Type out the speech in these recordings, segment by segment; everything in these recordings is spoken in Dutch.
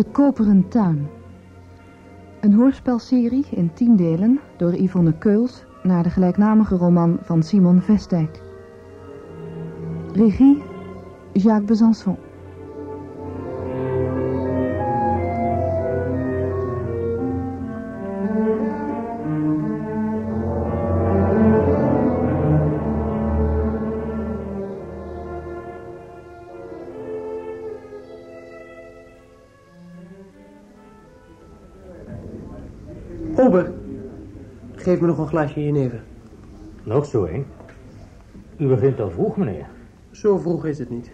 De Koperen Tuin. Een hoorspelserie in tien delen door Yvonne Keuls naar de gelijknamige roman van Simon Vestijk. Regie Jacques Besançon. Glaasje jenever. Nog zo, hè? U begint al vroeg, meneer. Zo vroeg is het niet.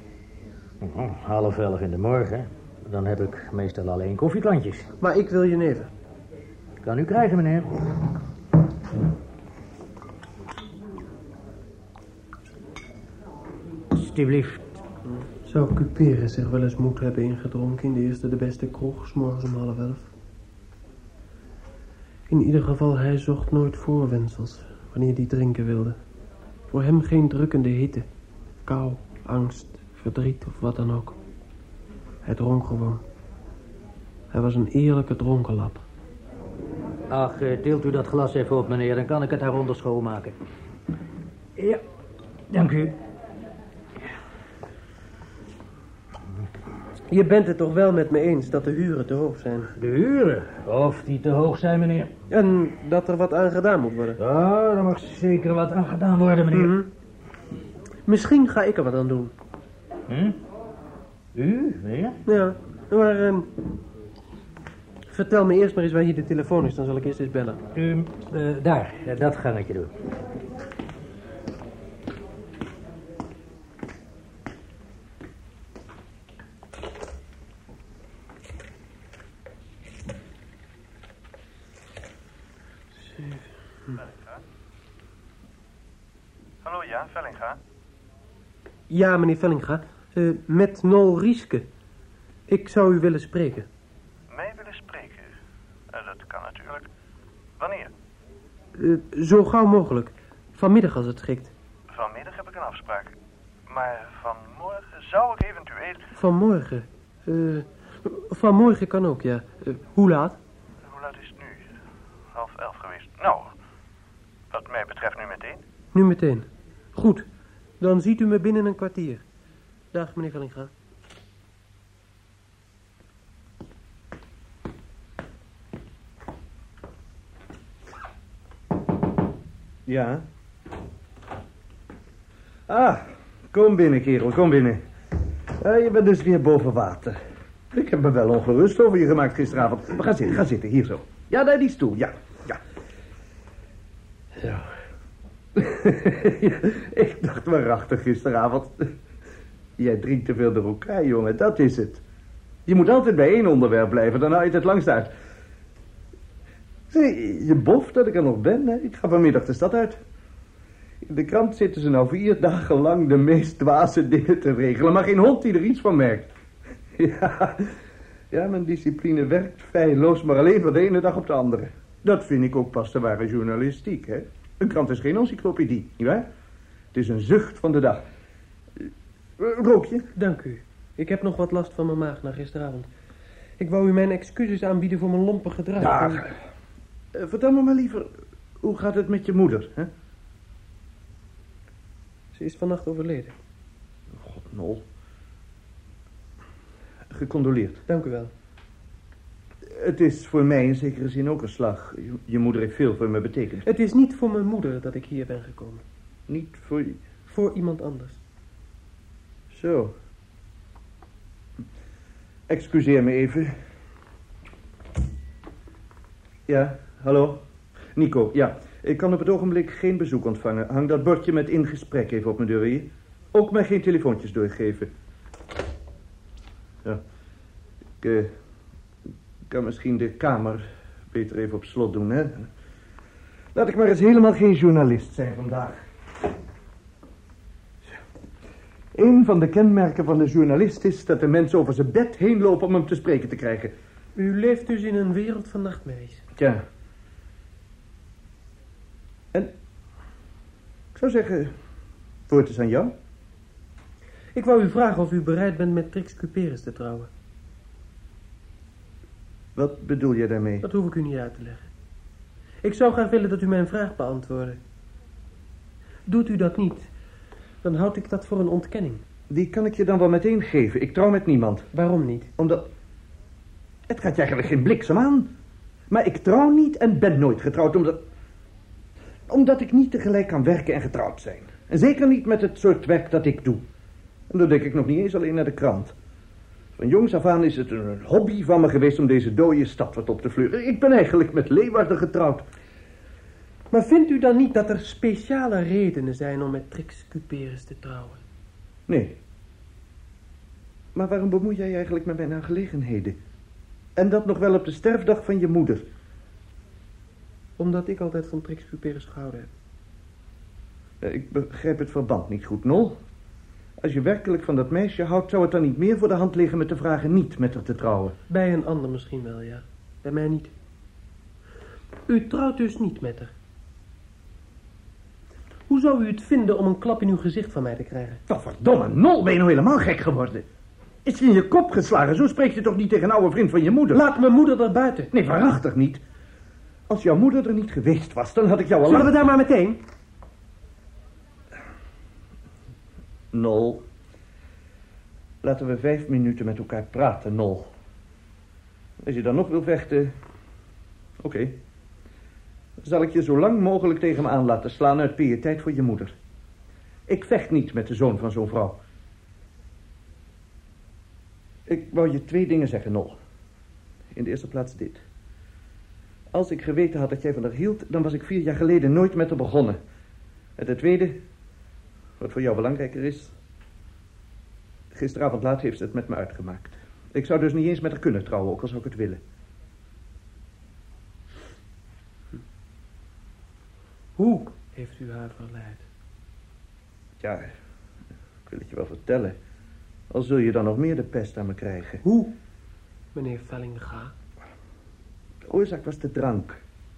Oh, half elf in de morgen. Dan heb ik meestal alleen koffieklantjes. Maar ik wil jenever. Kan u krijgen, meneer. Alsjeblieft. Zou Cuperus zich wel eens moed hebben ingedronken in de eerste de beste kroeg, 's morgens om half elf? In ieder geval, hij zocht nooit voorwendsels, wanneer hij drinken wilde. Voor hem geen drukkende hitte, kou, angst, verdriet of wat dan ook. Hij dronk gewoon. Hij was een eerlijke dronkenlap. Ach, eh, tilt u dat glas even op, meneer. Dan kan ik het daaronder schoonmaken. Ja, dank u. Je bent het toch wel met me eens dat de huren te hoog zijn? De huren? Of die te hoog zijn, meneer? En dat er wat aan gedaan moet worden? Ja, daar mag zeker wat aan gedaan worden, meneer. Mhm. Misschien ga ik er wat aan doen. Hm? U, meneer? Ja, maar... ehm, vertel me eerst maar eens waar hier de telefoon is, dan zal ik eerst eens bellen. U, eh, daar, dat gangetje doen. Hallo, ja, Vellinga. Ja, meneer Vellinga, eh, met Nol Rieske. Ik zou u willen spreken. Mij willen spreken? Eh, dat kan natuurlijk. Wanneer? Eh, zo gauw mogelijk. Vanmiddag als het schikt. Vanmiddag heb ik een afspraak. Maar vanmorgen zou ik eventueel... Vanmorgen. Vanmorgen kan ook, ja. Hoe laat? Hoe laat is het nu? Half elf geweest. Nou, wat mij betreft nu meteen. Nu meteen. Goed. Dan ziet u me binnen een kwartier. Dag, meneer Vellinga. Ja. Ah, kom binnen, kerel, kom binnen. Eh, je bent dus weer boven water. Ik heb me wel ongerust over je gemaakt gisteravond. Maar ga zitten, ga zitten, hier zo. Ja, daar die stoel, ja, ja. Zo. ik dacht waarachtig gisteravond. Jij drinkt te veel door elkaar, jongen, dat is het. Je moet altijd bij één onderwerp blijven, dan hou je het het langst uit. Je boft dat ik er nog ben, hè? Ik ga vanmiddag de stad uit. In de krant zitten ze nou vier dagen lang de meest dwaze dingen te regelen, maar geen hond die er iets van merkt. Ja, ja mijn discipline werkt feilloos, maar alleen van de ene dag op de andere. Dat vind ik ook pas de ware journalistiek, hè? Een krant is geen encyclopedie, nietwaar? Het is een zucht van de dag. Eh, Rook je? Dank u. Ik heb nog wat last van mijn maag na gisteravond. Ik wou u mijn excuses aanbieden voor mijn lompe gedrag. Daar. Eh, vertel me maar liever, hoe gaat het met je moeder, hè? Ze is vannacht overleden. God, Nol. Gecondoleerd. Dank u wel. Het is voor mij in zekere zin ook een slag. Je, moeder heeft veel voor me betekend. Het is niet voor mijn moeder dat ik hier ben gekomen. Niet voor je... Voor iemand anders. Zo. Excuseer me even. Ja, hallo? Nico, ja. Ik kan op het ogenblik geen bezoek ontvangen. Hang dat bordje met in gesprek even op mijn deur, je? Ook mij geen telefoontjes doorgeven. Ja. Ik eh, kan misschien de kamer beter even op slot doen, hè? Laat ik maar eens helemaal geen journalist zijn vandaag. Een van de kenmerken van de journalist is dat de mensen over zijn bed heen lopen om hem te spreken te krijgen. U leeft dus in een wereld van nachtmerries. Tja. En ik zou zeggen, woord is aan jou. Ik wou u vragen of u bereid bent met Trix Cuperus te trouwen. Wat bedoel je daarmee? Dat hoef ik u niet uit te leggen. Ik zou graag willen dat u mijn vraag beantwoordde. Doet u dat niet, dan houd ik dat voor een ontkenning. Die kan ik je dan wel meteen geven. Ik trouw met niemand. Waarom niet? Omdat... Het gaat je eigenlijk geen bliksem aan. Maar ik trouw niet en ben nooit getrouwd omdat... Omdat ik niet tegelijk kan werken en getrouwd zijn. En zeker niet met het soort werk dat ik doe. En dan denk ik nog niet eens alleen naar de krant. Van jongs af aan is het een hobby van me geweest om deze dode stad wat op te vleuren. Ik ben eigenlijk met Leeuwarden getrouwd. Maar vindt u dan niet dat er speciale redenen zijn om met Trix te trouwen? Nee. Maar waarom bemoei jij je eigenlijk met mijn aangelegenheden? En dat nog wel op de sterfdag van je moeder. Omdat ik altijd van Trix Cuperus gehouden heb. Eh, Ik begrijp het verband niet goed, Nol. Als je werkelijk van dat meisje houdt, zou het dan niet meer voor de hand liggen met de vragen niet met haar te trouwen? Bij een ander misschien wel, ja. Bij mij niet. U trouwt dus niet met haar. Hoe zou u het vinden om een klap in uw gezicht van mij te krijgen? Wat verdomme, Nol, ben je nou helemaal gek geworden? Is je in je kop geslagen? Zo spreek je toch niet tegen een oude vriend van je moeder? Laat mijn moeder daar buiten. Nee, waarachtig niet. Als jouw moeder er niet geweest was, dan had ik jou al Zullen we daar maar meteen? Nol. Laten we vijf minuten met elkaar praten, Nol. Als je dan nog wil vechten... Oké. Zal ik je zo lang mogelijk tegen me aan laten slaan uit pietijd voor je moeder. Ik vecht niet met de zoon van zo'n vrouw. Ik wou je twee dingen zeggen, Nol. In de eerste plaats dit. Als ik geweten had dat jij van haar hield, dan was ik vier jaar geleden nooit met haar begonnen. En ten tweede, wat voor jou belangrijker is. Gisteravond laat heeft ze het met me uitgemaakt. Ik zou dus niet eens met haar kunnen trouwen, ook al zou ik het willen. Hoe heeft u haar verleid? Ja, ik wil het je wel vertellen. Al zul je dan nog meer de pest aan me krijgen. Hoe, meneer Vellinga? De oorzaak was de drank.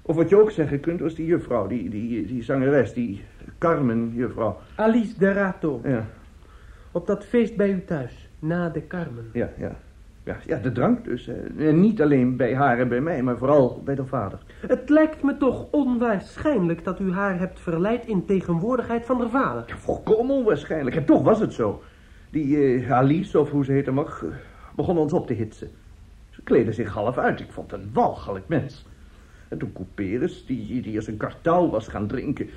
Of wat je ook zeggen kunt, was die juffrouw, die, die, die zangeres, die Carmen juffrouw. Alice de Rato. Ja, Op dat feest bij u thuis, na de Carmen. ja, ja. Ja, ja de drank dus. En niet alleen bij haar en bij mij, maar vooral bij de vader. Het lijkt me toch onwaarschijnlijk dat u haar hebt verleid in tegenwoordigheid van haar vader. Ja, volkomen onwaarschijnlijk. En toch was het zo. Die eh, Alice, of hoe ze heten mag, eh, begon ons op te hitsen. Ze kleden zich half uit. Ik vond het een walgelijk mens. En toen Couperus, die, die als een kartouw was gaan drinken...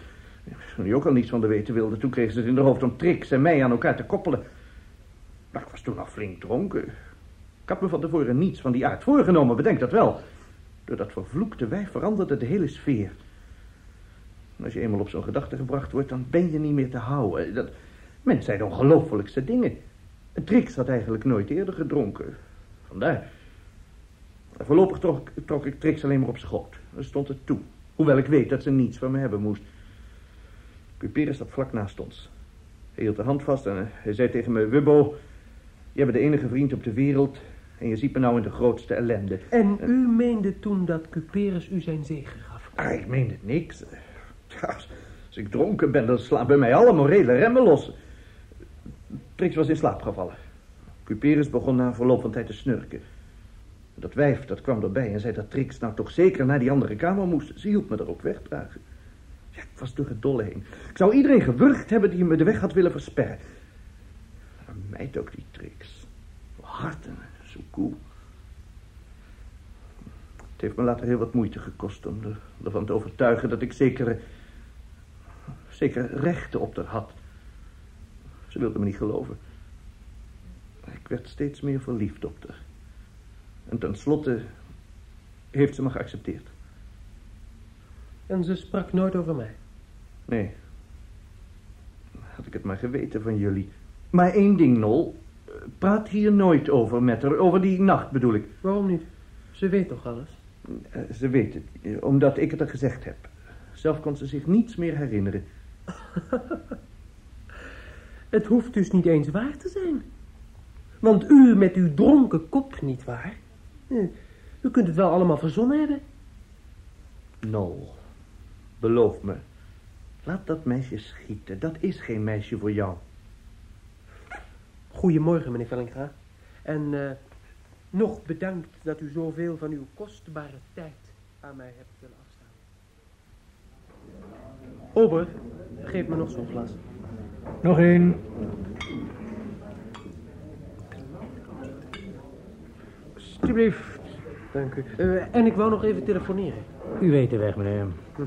Hij ook al niets van de weten wilde... toen kregen ze het in de hoofd om Trix en mij aan elkaar te koppelen. Maar ik was toen al flink dronken. Ik had me van tevoren niets van die aard voorgenomen, bedenk dat wel. Door dat vervloekte wijf veranderde de hele sfeer. Als je eenmaal op zo'n gedachte gebracht wordt, dan ben je niet meer te houden. Dat, mensen zijn de dingen. En Trix had eigenlijk nooit eerder gedronken. Vandaar. En voorlopig trok, trok ik Trix alleen maar op schoot. Dan stond het toe. Hoewel ik weet dat ze niets van me hebben moest. Cuperus zat vlak naast ons. Hij hield de hand vast en eh, hij zei tegen me... Wubbo, jij bent de enige vriend op de wereld... en je ziet me nou in de grootste ellende. En u meende toen dat Cuperus u zijn zegen gaf. Ah, ik meende niks. Als, als ik dronken ben, dan slaan bij mij alle morele remmen los. Trix was in slaap gevallen. Cuperus begon na een verloop van tijd te snurken. Dat wijf, dat kwam erbij en zei dat Trix nou toch zeker naar die andere kamer moest. Ze hielp me er ook wegdragen. Ja, ik was door het dolle heen. Ik zou iedereen gewurgd hebben die me de weg had willen versperren. Een meid ook die Trix. Hard en zo koel. Het heeft me later heel wat moeite gekost om er, ervan te overtuigen dat ik zekere, zekere rechten op haar had. Ze wilde me niet geloven. Maar ik werd steeds meer verliefd op haar. En tenslotte heeft ze me geaccepteerd. En ze sprak nooit over mij. Nee. Had ik het maar geweten van jullie. Maar één ding, Nol. Praat hier nooit over met haar. Over die nacht bedoel ik. Waarom niet? Ze weet toch alles? Eh, Ze weet het, eh, omdat ik het haar gezegd heb. Zelf kon ze zich niets meer herinneren. Het hoeft dus niet eens waar te zijn. Want u met uw dronken kop niet waar. U kunt het wel allemaal verzonnen hebben. Nol, beloof me. Laat dat meisje schieten. Dat is geen meisje voor jou. Goedemorgen, meneer Vellinga. En eh, Nog bedankt dat u zoveel van uw kostbare tijd aan mij hebt willen afstaan. Ober, geef me nog zo'n glas. Nog één. Alsjeblieft. Dank u. Eh, en ik wou nog even telefoneren. U weet de weg, meneer. Mhm.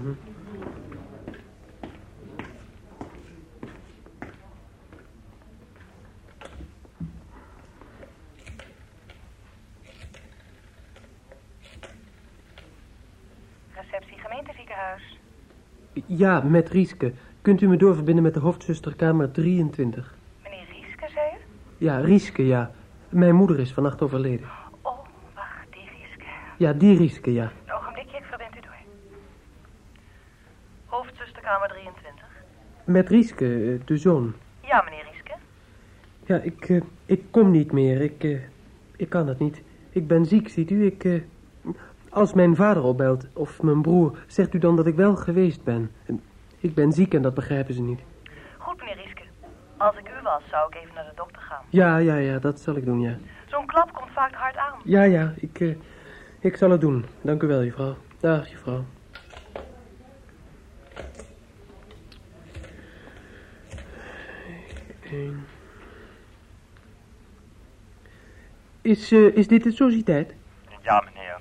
Receptie gemeenteziekenhuis. Ja, met Rieske. Kunt u me doorverbinden met de hoofdzusterkamer 23? Meneer Rieske, zei u? Ja, Rieske, ja. Mijn moeder is vannacht overleden. Oh, wacht, die Rieske. Ja, die Rieske, ja. Een ogenblikje, ik verbind u door. Hoofdzusterkamer 23. Met Rieske, eh, de zoon. Ja, meneer Rieske. Ja, ik, eh, ik kom niet meer. Ik, eh, ik kan het niet. Ik ben ziek, ziet u. Ik, eh, als mijn vader opbelt, of mijn broer, zegt u dan dat ik wel geweest ben. Ik ben ziek en dat begrijpen ze niet. Goed, meneer Rieske. Als ik u was, zou ik even naar de dokter gaan. Ja, ja, ja, dat zal ik doen, ja. Zo'n klap komt vaak hard aan. Ja, ja, ik, ik zal het doen. Dank u wel, juffrouw. Dag, juffrouw. Is, eh, is dit de sociëteit? Ja, meneer.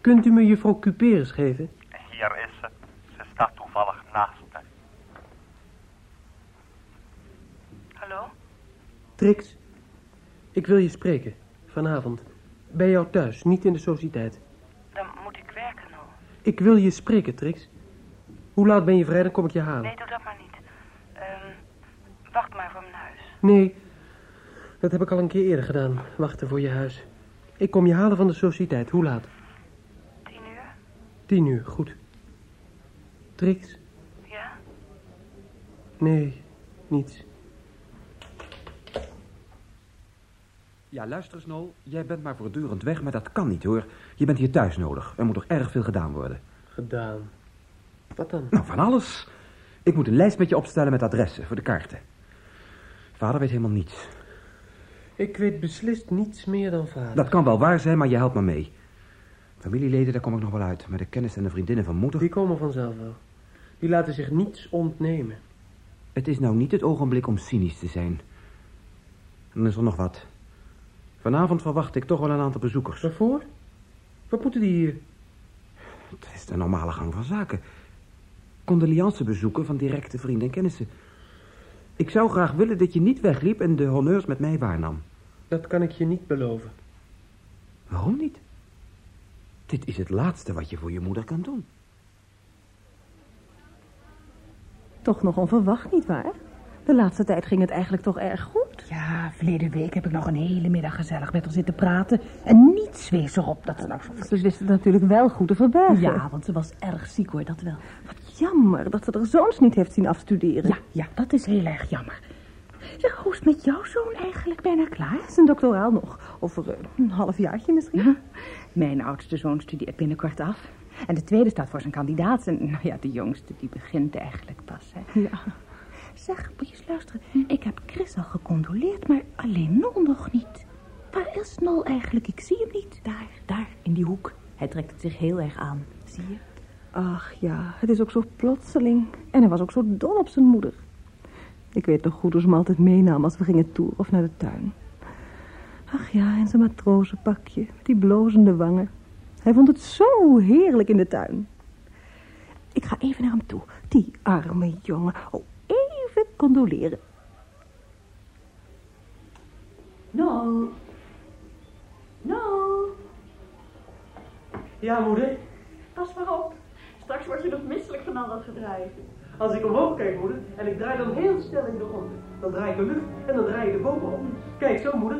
Kunt u me juffrouw Cuperus geven? Hier is ze. Ze staat toevallig naast me. Hallo? Trix, ik wil je spreken. Vanavond. Bij jou thuis, niet in de sociëteit. Dan moet ik werken nog. Ik wil je spreken, Trix. Hoe laat ben je vrij, dan kom ik je halen. Nee, doe dat maar niet. Ehm, wacht maar voor mijn huis. Nee, dat heb ik al een keer eerder gedaan. Wachten voor je huis. Ik kom je halen van de sociëteit. Hoe laat? Tien uur? Tien uur, goed. Trix? Ja? Nee, niets. Ja, luister Snol. Jij bent maar voortdurend weg, maar dat kan niet hoor. Je bent hier thuis nodig. Er moet nog erg veel gedaan worden. Gedaan. Wat dan? Nou, van alles. Ik moet een lijst met je opstellen met adressen voor de kaarten. Vader weet helemaal niets. Ik weet beslist niets meer dan vader. Dat kan wel waar zijn, maar je helpt me mee. Familieleden, daar kom ik nog wel uit. Maar de kennis en de vriendinnen van moeder... Die komen vanzelf wel. Die laten zich niets ontnemen. Het is nou niet het ogenblik om cynisch te zijn. Dan is er nog wat. Vanavond verwacht ik toch wel een aantal bezoekers. Waarvoor? Wat moeten die hier? Het is de normale gang van zaken. Condoleancebezoeken van directe vrienden en kennissen. Ik zou graag willen dat je niet wegliep en de honneurs met mij waarnam. Dat kan ik je niet beloven. Waarom niet? Dit is het laatste wat je voor je moeder kan doen. Toch nog onverwacht, nietwaar? De laatste tijd ging het eigenlijk toch erg goed. Ja, verleden week heb ik nog een hele middag gezellig met haar zitten praten. En niets wees erop dat ze nou zo... Ze wist het natuurlijk wel goed te verbergen. Ja, want ze was erg ziek hoor, dat wel. Wat jammer dat ze er zoons niet heeft zien afstuderen. Ja, ja, dat is heel erg jammer. Zeg, hoe is het met jouw zoon eigenlijk bijna klaar? Zijn doctoraal nog. Over eh, een halfjaartje misschien. Mijn oudste zoon studeert binnenkort af. En de tweede staat voor zijn kandidaat. En nou ja, de jongste die begint eigenlijk pas. Hè. Ja. Zeg, moet je eens luisteren. Ik heb Chris al gecondoleerd, maar alleen Nol nog niet. Waar is Nol eigenlijk? Ik zie hem niet. Daar, daar, in die hoek. Hij trekt het zich heel erg aan. Zie je? Ach ja, het is ook zo plotseling. En hij was ook zo dol op zijn moeder. Ik weet nog goed hoe ze hem altijd meenam als we gingen toeren of naar de tuin. Ach ja, en zijn matrozenpakje, met die blozende wangen. Hij vond het zo heerlijk in de tuin. Ik ga even naar hem toe. Die arme jongen. Oh, condoleren. No. No. Ja, moeder. Pas maar op. Straks word je nog misselijk van al dat gedraai. Als ik omhoog kijk, moeder, en ik draai dan heel snel in de grond. Dan draai ik de lucht en dan draai ik de bomen op. Kijk zo, moeder.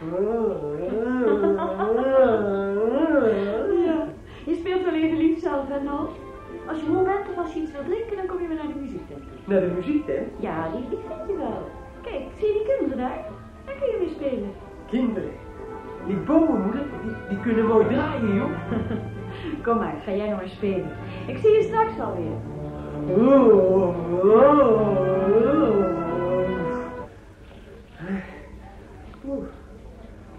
Ja. Je speelt wel even lief zelf, hè, Nol? Als je moe bent of als je iets wil drinken, dan kom je weer naar de muziektent. Naar de muziektent? Ja, die, die vind je wel. Kijk, zie je die kinderen daar? Daar kun je mee spelen. Kinderen. Die bomen, moeder, die, die kunnen mooi draaien, joh. Kom maar, ga jij nou maar spelen. Ik zie je straks alweer. Oeh,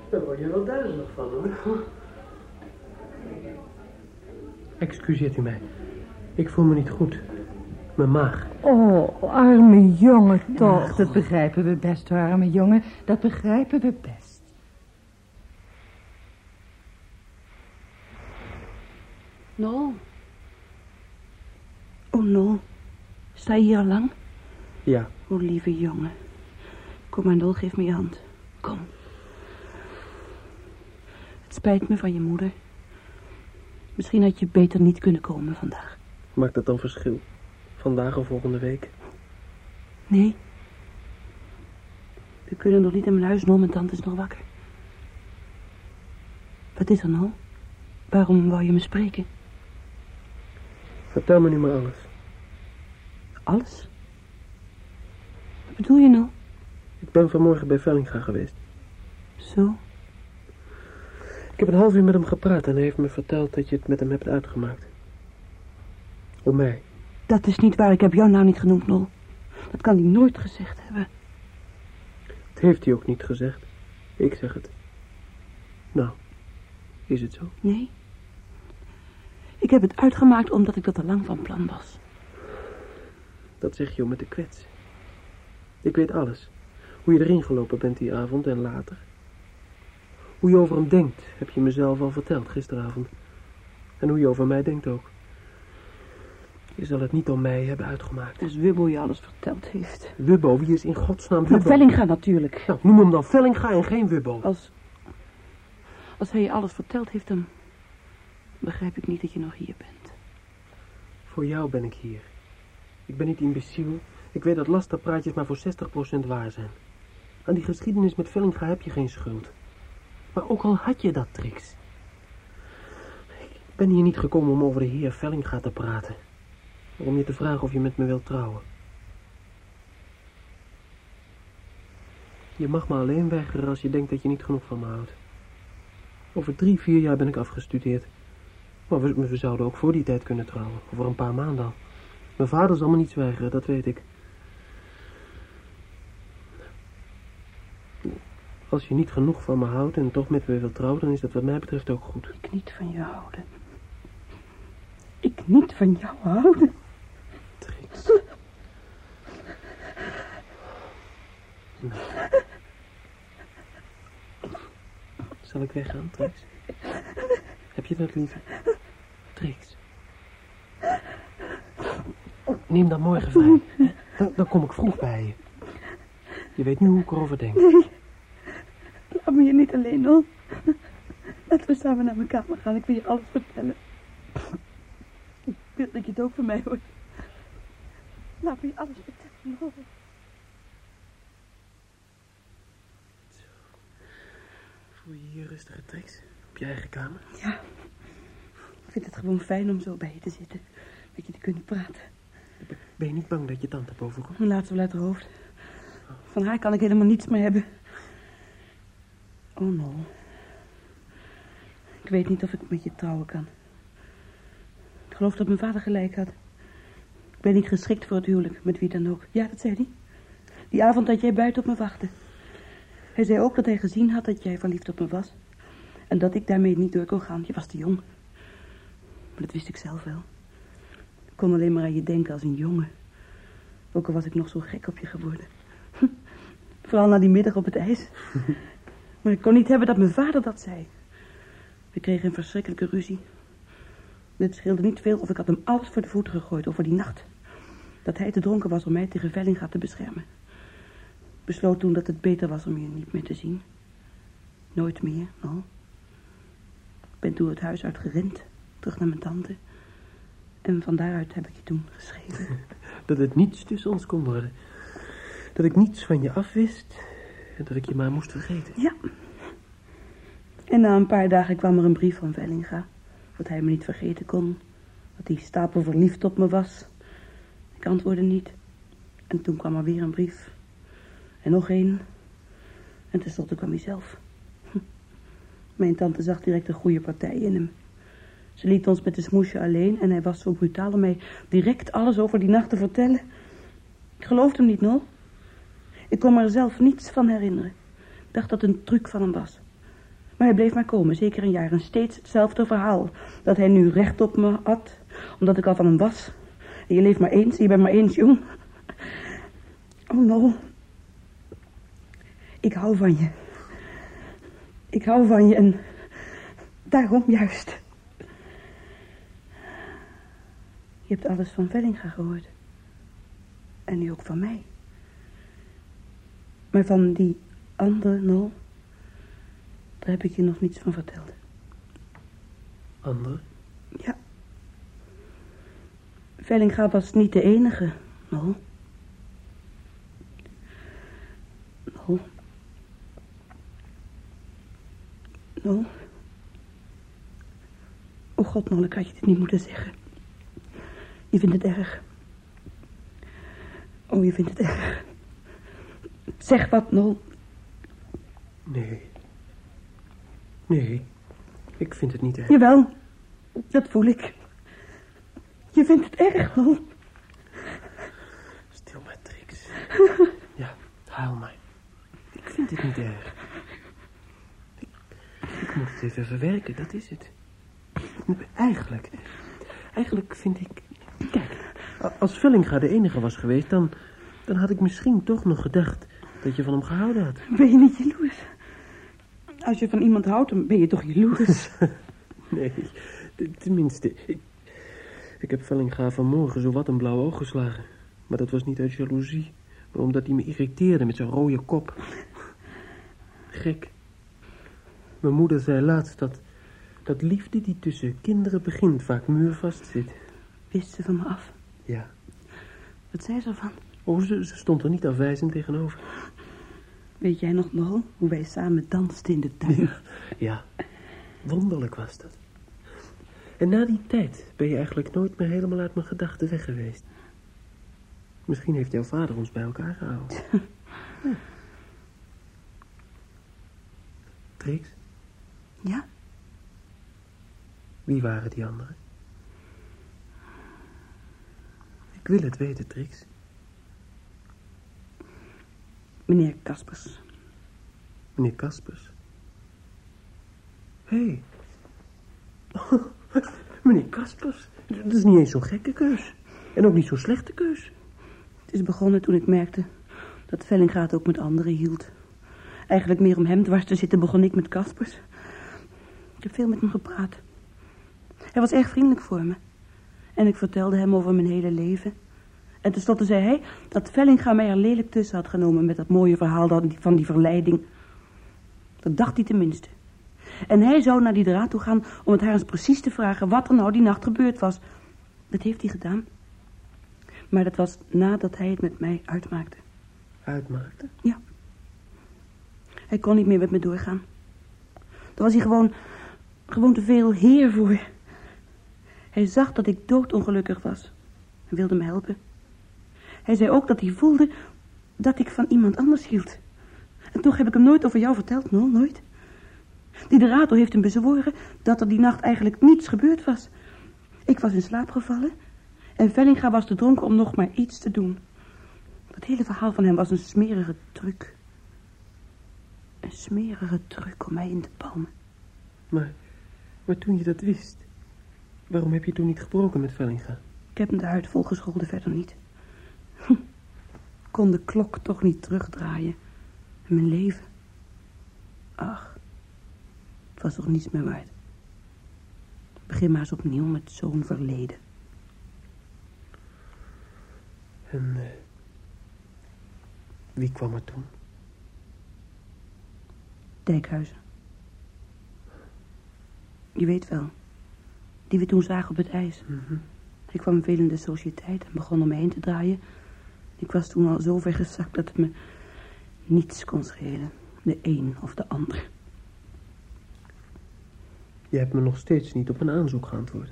dan word je wel duizelig van, hoor. Excuseert u mij. Ik voel me niet goed. Mijn maag. Oh, arme jongen toch. dat begrijpen we best, hoor, arme jongen. Dat begrijpen we best. Nol. Oh, Nol. Sta je hier al lang? Ja. Oh, lieve jongen. Kom maar, Nol, geef me je hand. Kom. Het spijt me van je moeder. Misschien had je beter niet kunnen komen vandaag. Maakt dat dan verschil? Vandaag of volgende week? Nee. We kunnen nog niet in mijn huis, Nol. Mijn tante is nog wakker. Wat is er, Nol? Waarom wou je me spreken? Vertel me nu maar alles. Alles? Wat bedoel je nou? Ik ben vanmorgen bij Vellinga geweest. Zo? Ik heb een half uur met hem gepraat en hij heeft me verteld dat je het met hem hebt uitgemaakt. Om mij. Dat is niet waar. Ik heb jou nou niet genoemd, Nol. Dat kan hij nooit gezegd hebben. Het heeft hij ook niet gezegd. Ik zeg het. Nou, is het zo? Nee. Ik heb het uitgemaakt omdat ik dat al lang van plan was. Dat zeg je om me te kwetsen. Ik weet alles. Hoe je erin gelopen bent die avond en later. Hoe je over hem denkt, heb je mezelf al verteld gisteravond. En hoe je over mij denkt ook. Je zal het niet om mij hebben uitgemaakt. Dus Wubbo je alles verteld heeft. Wubbo, wie is in godsnaam Nou, Wubbo? Vellinga natuurlijk. Nou, noem hem dan Vellinga en geen Wubbo. Als, als hij je alles verteld heeft, dan begrijp ik niet dat je nog hier bent. Voor jou ben ik hier. Ik ben niet imbeciel. Ik weet dat lasterpraatjes maar voor 60% waar zijn. Aan die geschiedenis met Vellinga heb je geen schuld. Maar ook al had je dat, Trix. Ik ben hier niet gekomen om over de heer Vellinga te praten. Om je te vragen of je met me wilt trouwen. Je mag me alleen weigeren als je denkt dat je niet genoeg van me houdt. Over drie, vier jaar ben ik afgestudeerd. Maar we, we zouden ook voor die tijd kunnen trouwen. Over een paar maanden al. Mijn vader zal me niets weigeren, dat weet ik. Als je niet genoeg van me houdt en toch met me wilt trouwen, dan is dat wat mij betreft ook goed. Ik niet van je houden. Ik niet van jou houden. Trix. Zal ik weggaan, Trix? Heb je dat liever? Trix. Neem dan morgen vrij. Dan, dan kom ik vroeg bij je. Je weet nu hoe ik erover denk. Nee. Laat me hier niet alleen, Nol. Laten we samen naar mijn kamer gaan. Ik wil je alles vertellen. Ik wil dat je het ook van mij hoort. Laat me je alles vertellen. Voel je hier rustige Trix? Op je eigen kamer? Ja. Ik vind het gewoon fijn om zo bij je te zitten. Met je te kunnen praten. Ben je niet bang dat je tante boven komt? Laten we uit haar hoofd. Van haar kan ik helemaal niets meer hebben. Oh, no. Ik weet niet of ik met je trouwen kan. Ik geloof dat mijn vader gelijk had. Ik ben niet geschikt voor het huwelijk, met wie dan ook. Ja, dat zei hij. Die avond dat jij buiten op me wachtte. Hij zei ook dat hij gezien had dat jij verliefd op me was. En dat ik daarmee niet door kon gaan. Je was te jong. Maar dat wist ik zelf wel. Ik kon alleen maar aan je denken als een jongen. Ook al was ik nog zo gek op je geworden. Vooral na die middag op het ijs. Maar ik kon niet hebben dat mijn vader dat zei. We kregen een verschrikkelijke ruzie. Het scheelde niet veel of ik had hem alles voor de voeten gegooid over die nacht. Dat hij te dronken was om mij tegen Vellinga te beschermen. Besloot toen dat het beter was om je niet meer te zien. Nooit meer, no. Ik ben toen het huis uitgerend, terug naar mijn tante. En van daaruit heb ik je toen geschreven. Dat het niets tussen ons kon worden. Dat ik niets van je afwist en dat ik je maar moest vergeten. Ja. En na een paar dagen kwam er een brief van Vellinga. Dat hij me niet vergeten kon. Dat hij stapel verliefd op me was. Ik antwoordde niet. En toen kwam er weer een brief. En nog één. En tenslotte kwam hij zelf. Mijn tante zag direct een goede partij in hem. Ze liet ons met de smoesje alleen en hij was zo brutaal om mij direct alles over die nacht te vertellen. Ik geloofde hem niet, Nol. Ik kon me er zelf niets van herinneren. Ik dacht dat het een truc van hem was. Maar hij bleef maar komen, zeker een jaar. En steeds hetzelfde verhaal. Dat hij nu recht op me had, omdat ik al van hem was. En je leeft maar eens, en je bent maar eens jong. Oh, no. Ik hou van je. Ik hou van je en daarom juist. Je hebt alles van Vellinga gehoord. En nu ook van mij. Maar van die andere Nol, daar heb ik je nog niets van verteld. Andere? Ja. Vellinga was niet de enige, Nol. Nol. Nol. Oh god, Nol, ik had je dit niet moeten zeggen. Je vindt het erg. Oh, je vindt het erg. Zeg wat, Nol. Nee. Nee, ik vind het niet erg. Jawel, dat voel ik. Je vindt het erg, Nol. Stil maar, Trix. Ja, huil maar. Ik vind het niet erg. Ik, moet het even verwerken, dat is het. Eigenlijk, eigenlijk vind ik... Kijk, als Vellinga de enige was geweest, dan, dan had ik misschien toch nog gedacht dat je van hem gehouden had. Ben je niet jaloers? Als je van iemand houdt, dan ben je toch jaloers? nee, tenminste, ik, ik heb Vellinga vanmorgen zo wat een blauw oog geslagen. Maar dat was niet uit jaloezie, maar omdat hij me irriteerde met zijn rode kop. Gek. Mijn moeder zei laatst dat, dat liefde die tussen kinderen begint vaak muurvast zit. Wist ze van me af? Ja. Wat zei ze ervan? Oh, ze, ze stond er niet afwijzend tegenover. Weet jij nog, Nol, hoe wij samen dansten in de tuin? Ja, ja, wonderlijk was dat. En na die tijd ben je eigenlijk nooit meer helemaal uit mijn gedachten weg geweest. Misschien heeft jouw vader ons bij elkaar gehouden. ja. Trix? Ja? Wie waren die anderen? Ik wil het weten, Trix. Meneer Kaspers. Meneer Kaspers? Hé. Hey. Meneer Kaspers. Dat is niet eens zo'n gekke keus. En ook niet zo'n slechte keus. Het is begonnen toen ik merkte dat Vellinga het ook met anderen hield. Eigenlijk meer om hem dwars te zitten begon ik met Kaspers. Ik heb veel met hem gepraat. Hij was erg vriendelijk voor me. En ik vertelde hem over mijn hele leven. En tenslotte zei hij dat Vellinga mij er lelijk tussen had genomen... met dat mooie verhaal van die verleiding. Dat dacht hij tenminste. En hij zou naar die draad toe gaan om het haar eens precies te vragen... wat er nou die nacht gebeurd was. Dat heeft hij gedaan. Maar dat was nadat hij het met mij uitmaakte. Uitmaakte? Ja. Hij kon niet meer met me doorgaan. Daar was hij gewoon, gewoon te veel heer voor. Hij zag dat ik doodongelukkig was. En wilde me helpen. Hij zei ook dat hij voelde dat ik van iemand anders hield. En toch heb ik hem nooit over jou verteld, no, nooit. Die Dorato heeft hem bezworen dat er die nacht eigenlijk niets gebeurd was. Ik was in slaap gevallen en Vellinga was te dronken om nog maar iets te doen. Dat hele verhaal van hem was een smerige truc. Een smerige truc om mij in te palmen. Maar, maar toen je dat wist, waarom heb je toen niet gebroken met Vellinga? Ik heb hem de huid volgescholden, verder niet. Kon de klok toch niet terugdraaien. En mijn leven. Ach, het was toch niets meer waard. Begin maar eens opnieuw met zo'n verleden. En uh, wie kwam er toen? Dijkhuizen. Je weet wel, die we toen zagen op het ijs. Mm -hmm. Ik kwam veel in de sociëteit en begon om me heen te draaien. Ik was toen al zo ver gezakt dat het me niets kon schelen. De een of de ander. Je hebt me nog steeds niet op een aanzoek geantwoord.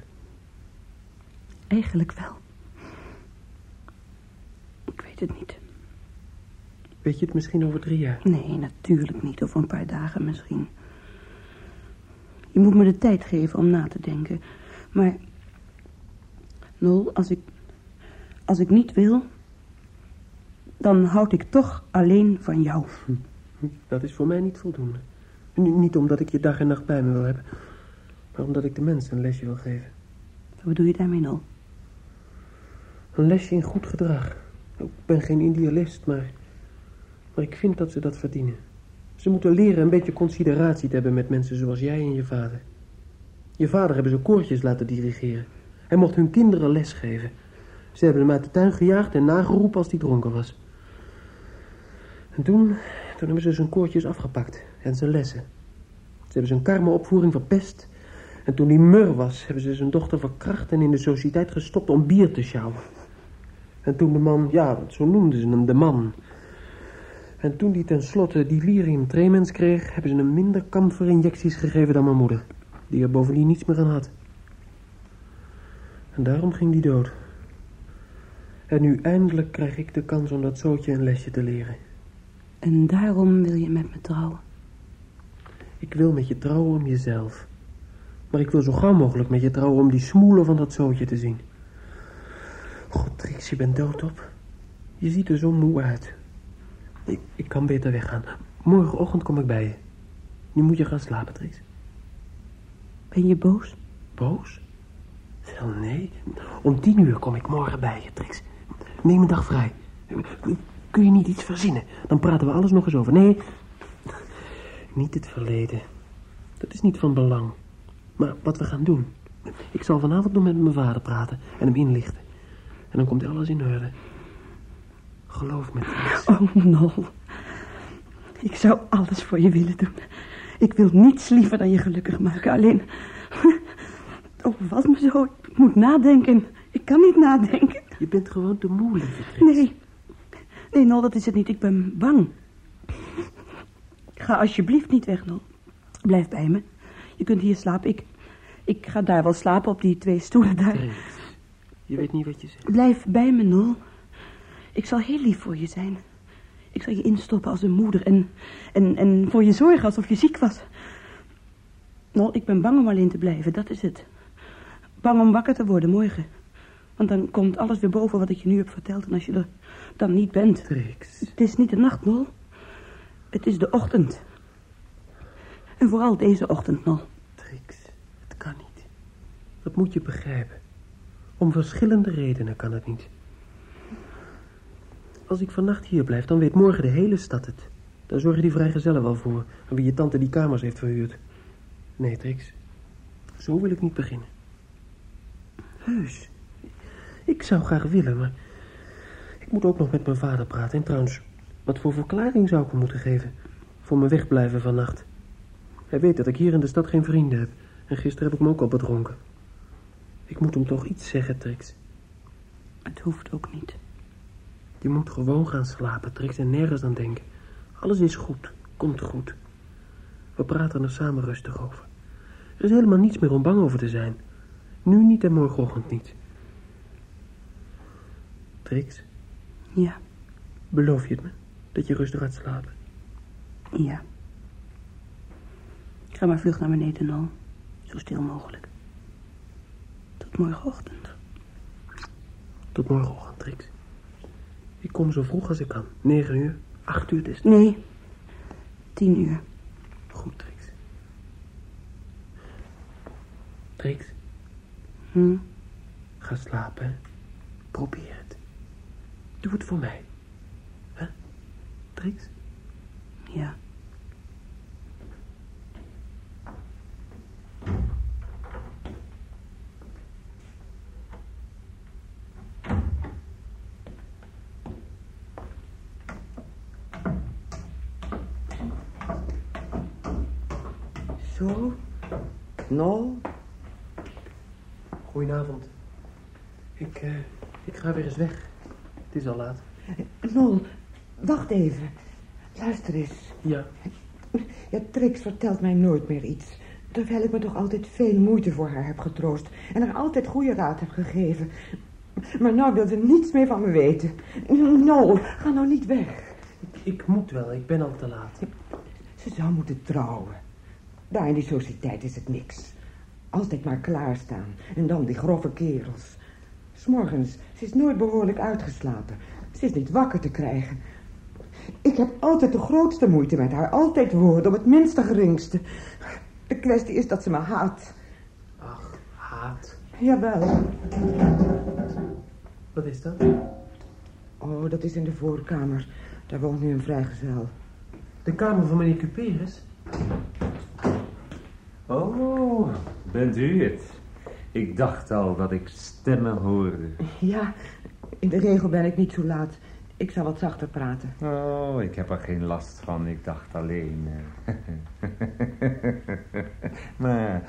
Eigenlijk wel. Ik weet het niet. Weet je het misschien over drie jaar? Nee, natuurlijk niet. Over een paar dagen misschien. Je moet me de tijd geven om na te denken. Maar, Nol, als ik, als ik niet wil, dan houd ik toch alleen van jou. Dat is voor mij niet voldoende. Niet omdat ik je dag en nacht bij me wil hebben, maar omdat ik de mensen een lesje wil geven. Wat bedoel je daarmee nou? Een lesje in goed gedrag. Ik ben geen idealist, maar, maar ik vind dat ze dat verdienen. Ze moeten leren een beetje consideratie te hebben met mensen zoals jij en je vader. Je vader hebben ze koortjes laten dirigeren. Hij mocht hun kinderen les geven. Ze hebben hem uit de tuin gejaagd en nageroepen als hij dronken was. En toen, toen hebben ze zijn koortjes afgepakt en zijn lessen. Ze hebben zijn karma-opvoering verpest. En toen hij mur was, hebben ze zijn dochter verkracht en in de sociëteit gestopt om bier te sjouwen. En toen de man, ja, zo noemden ze hem, de man. En toen hij tenslotte die lyrium tremens kreeg, hebben ze hem minder kamferinjecties gegeven dan mijn moeder. Die er bovendien niets meer aan had. En daarom ging die dood. En nu eindelijk krijg ik de kans om dat zootje een lesje te leren. En daarom wil je met me trouwen? Ik wil met je trouwen om jezelf. Maar ik wil zo gauw mogelijk met je trouwen om die smoelen van dat zootje te zien. God, Trix, je bent doodop. Je ziet er zo moe uit. Ik, ik kan beter weggaan. Morgenochtend kom ik bij je. Nu moet je gaan slapen, Trix. Ben je boos? Boos? Wel, nee. Om tien uur kom ik morgen bij je, Trix. Neem een dag vrij. Kun je niet iets verzinnen? Dan praten we alles nog eens over. Nee, niet het verleden. Dat is niet van belang. Maar wat we gaan doen. Ik zal vanavond nog met mijn vader praten en hem inlichten. En dan komt alles in orde. Geloof me. Oh, Nol. Ik zou alles voor je willen doen. Ik wil niets liever dan je gelukkig maken. Alleen, het overvalt me zo. Ik moet nadenken. Ik kan niet nadenken. Je bent gewoon te moe, lieve. Nee. Nee, Nol, dat is het niet. Ik ben bang. Ga alsjeblieft niet weg, Nol. Blijf bij me. Je kunt hier slapen. Ik, ik ga daar wel slapen op die twee stoelen daar. Je weet niet wat je zegt. Blijf bij me, Nol. Ik zal heel lief voor je zijn. Ik zal je instoppen als een moeder en, en, en voor je zorgen alsof je ziek was. Nol, ik ben bang om alleen te blijven, dat is het. Bang om wakker te worden morgen. Want dan komt alles weer boven wat ik je nu heb verteld. En als je er dan niet bent... Trix. Het is niet de nacht, Nol. Het is de ochtend. En vooral deze ochtend, Nol. Trix, het kan niet. Dat moet je begrijpen. Om verschillende redenen kan het niet. Als ik vannacht hier blijf, dan weet morgen de hele stad het. Daar zorgen die vrijgezellen wel voor, aan wie je tante die kamers heeft verhuurd. Nee, Trix, zo wil ik niet beginnen. Heus, ik zou graag willen, maar ik moet ook nog met mijn vader praten. En trouwens, wat voor verklaring zou ik hem moeten geven voor mijn wegblijven vannacht? Hij weet dat ik hier in de stad geen vrienden heb. En gisteren heb ik me ook al bedronken. Ik moet hem toch iets zeggen, Trix. Het hoeft ook niet. Je moet gewoon gaan slapen, Trix, en nergens aan denken. Alles is goed, komt goed. We praten er samen rustig over. Er is helemaal niets meer om bang over te zijn. Nu niet en morgenochtend niet. Trix, Ja, beloof je het me? Dat je rustig gaat slapen? ja. Ik ga maar vlug naar beneden, Nol. Zo stil mogelijk. Tot morgenochtend. Tot morgenochtend, Trix. Ik kom zo vroeg als ik kan. Negen uur, acht uur, het is Nee, tien uur. goed, Trix. Trix, Hm? ga slapen. Probeer het. Doe het voor mij. Hè? Trix? Ja. Zo? Nou? Goedenavond. Ik, eh, ik ga weer eens weg. Het is al laat. Nol, wacht even. Luister eens. Ja, Ja, Trix vertelt mij nooit meer iets. Terwijl ik me toch altijd veel moeite voor haar heb getroost. En haar altijd goede raad heb gegeven. Maar nou wil ze niets meer van me weten. Nol, ga nou niet weg. ik moet wel. Ik ben al te laat. Ze zou moeten trouwen. Daar in die sociëteit is het niks. Altijd maar klaarstaan. En dan die grove kerels. S'morgens, ze is nooit behoorlijk uitgeslapen. Ze is niet wakker te krijgen. Ik heb altijd de grootste moeite met haar. Altijd woorden om het minste geringste. De kwestie is dat ze me haat. Ach, haat. Jawel. Wat is dat? Oh, dat is in de voorkamer. Daar woont nu een vrijgezel. De kamer van meneer Cuperus? Oh, bent u het? Ik dacht al dat ik stemmen hoorde. Ja, in de regel ben ik niet zo laat. Ik zal wat zachter praten. Oh, ik heb er geen last van. Ik dacht alleen... eh, maar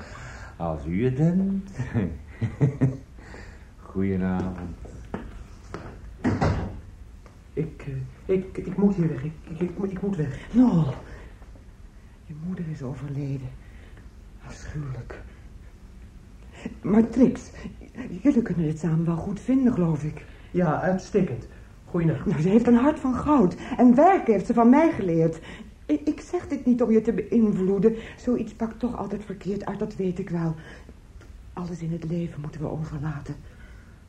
als u het bent... Goedenavond. Ik, eh, ik, ik moet hier weg. Ik, ik, ik, moet- ik moet weg. Nol, je moeder is overleden. Afschuwelijk. Maar Trix, jullie kunnen het samen wel goed vinden, geloof ik. Ja, uitstekend. Goeienacht. Nou, ze heeft een hart van goud. En werken heeft ze van mij geleerd. Ik, ik zeg dit niet om je te beïnvloeden. Zoiets pakt toch altijd verkeerd uit, dat weet ik wel. Alles in het leven moeten we overlaten.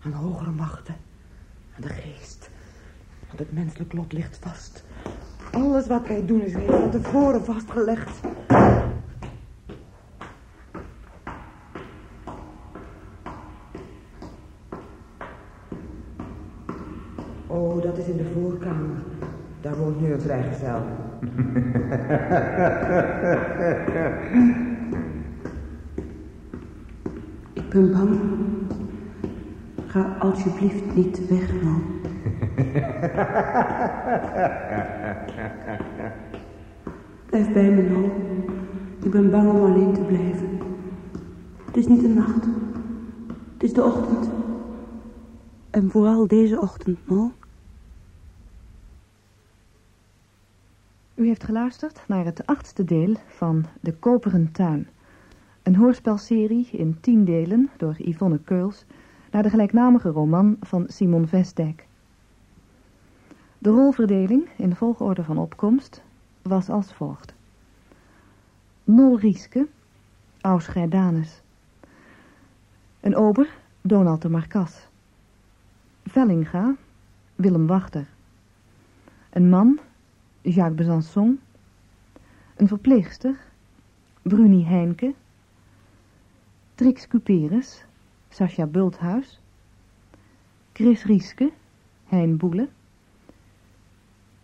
Aan hogere machten. Aan de geest. Want het menselijk lot ligt vast. Alles wat wij doen is reeds van tevoren vastgelegd. Oh, dat is in de voorkamer. Daar woont nu een vrijgezel. Ik ben bang. Ga alsjeblieft niet weg, man. Blijf bij me, Nol. Ik ben bang om alleen te blijven. Het is niet de nacht. Het is de ochtend. En vooral deze ochtend, Nol. U heeft geluisterd naar het achtste deel van De Koperen Tuin. Een hoorspelserie in tien delen door Yvonne Keuls... naar de gelijknamige roman van Simon Vestdijk. De rolverdeling in de volgorde van opkomst was als volgt. Nol Rieske, Aus. Een ober, Donald de Marcas. Vellinga, Willem Wachter. Een man, Jacques Besançon. Een verpleegster, Bruni Heinke. Trix Cuperus, Sascha Bulthuis. Chris Rieske, Hein Boele.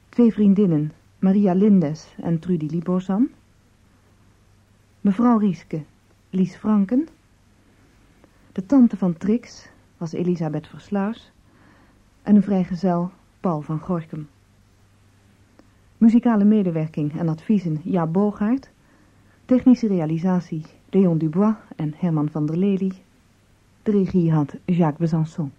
Twee vriendinnen, Maria Lindes en Trudy Libosan. Mevrouw Rieske, Lies Franken. De tante van Trix was Elisabeth Versluis. En een vrijgezel, Paul van Gorkum. Muzikale medewerking en adviezen Jaap Bogaert. Technische realisatie Leon Dubois en Herman van der Lely. De regie had Jacques Besançon.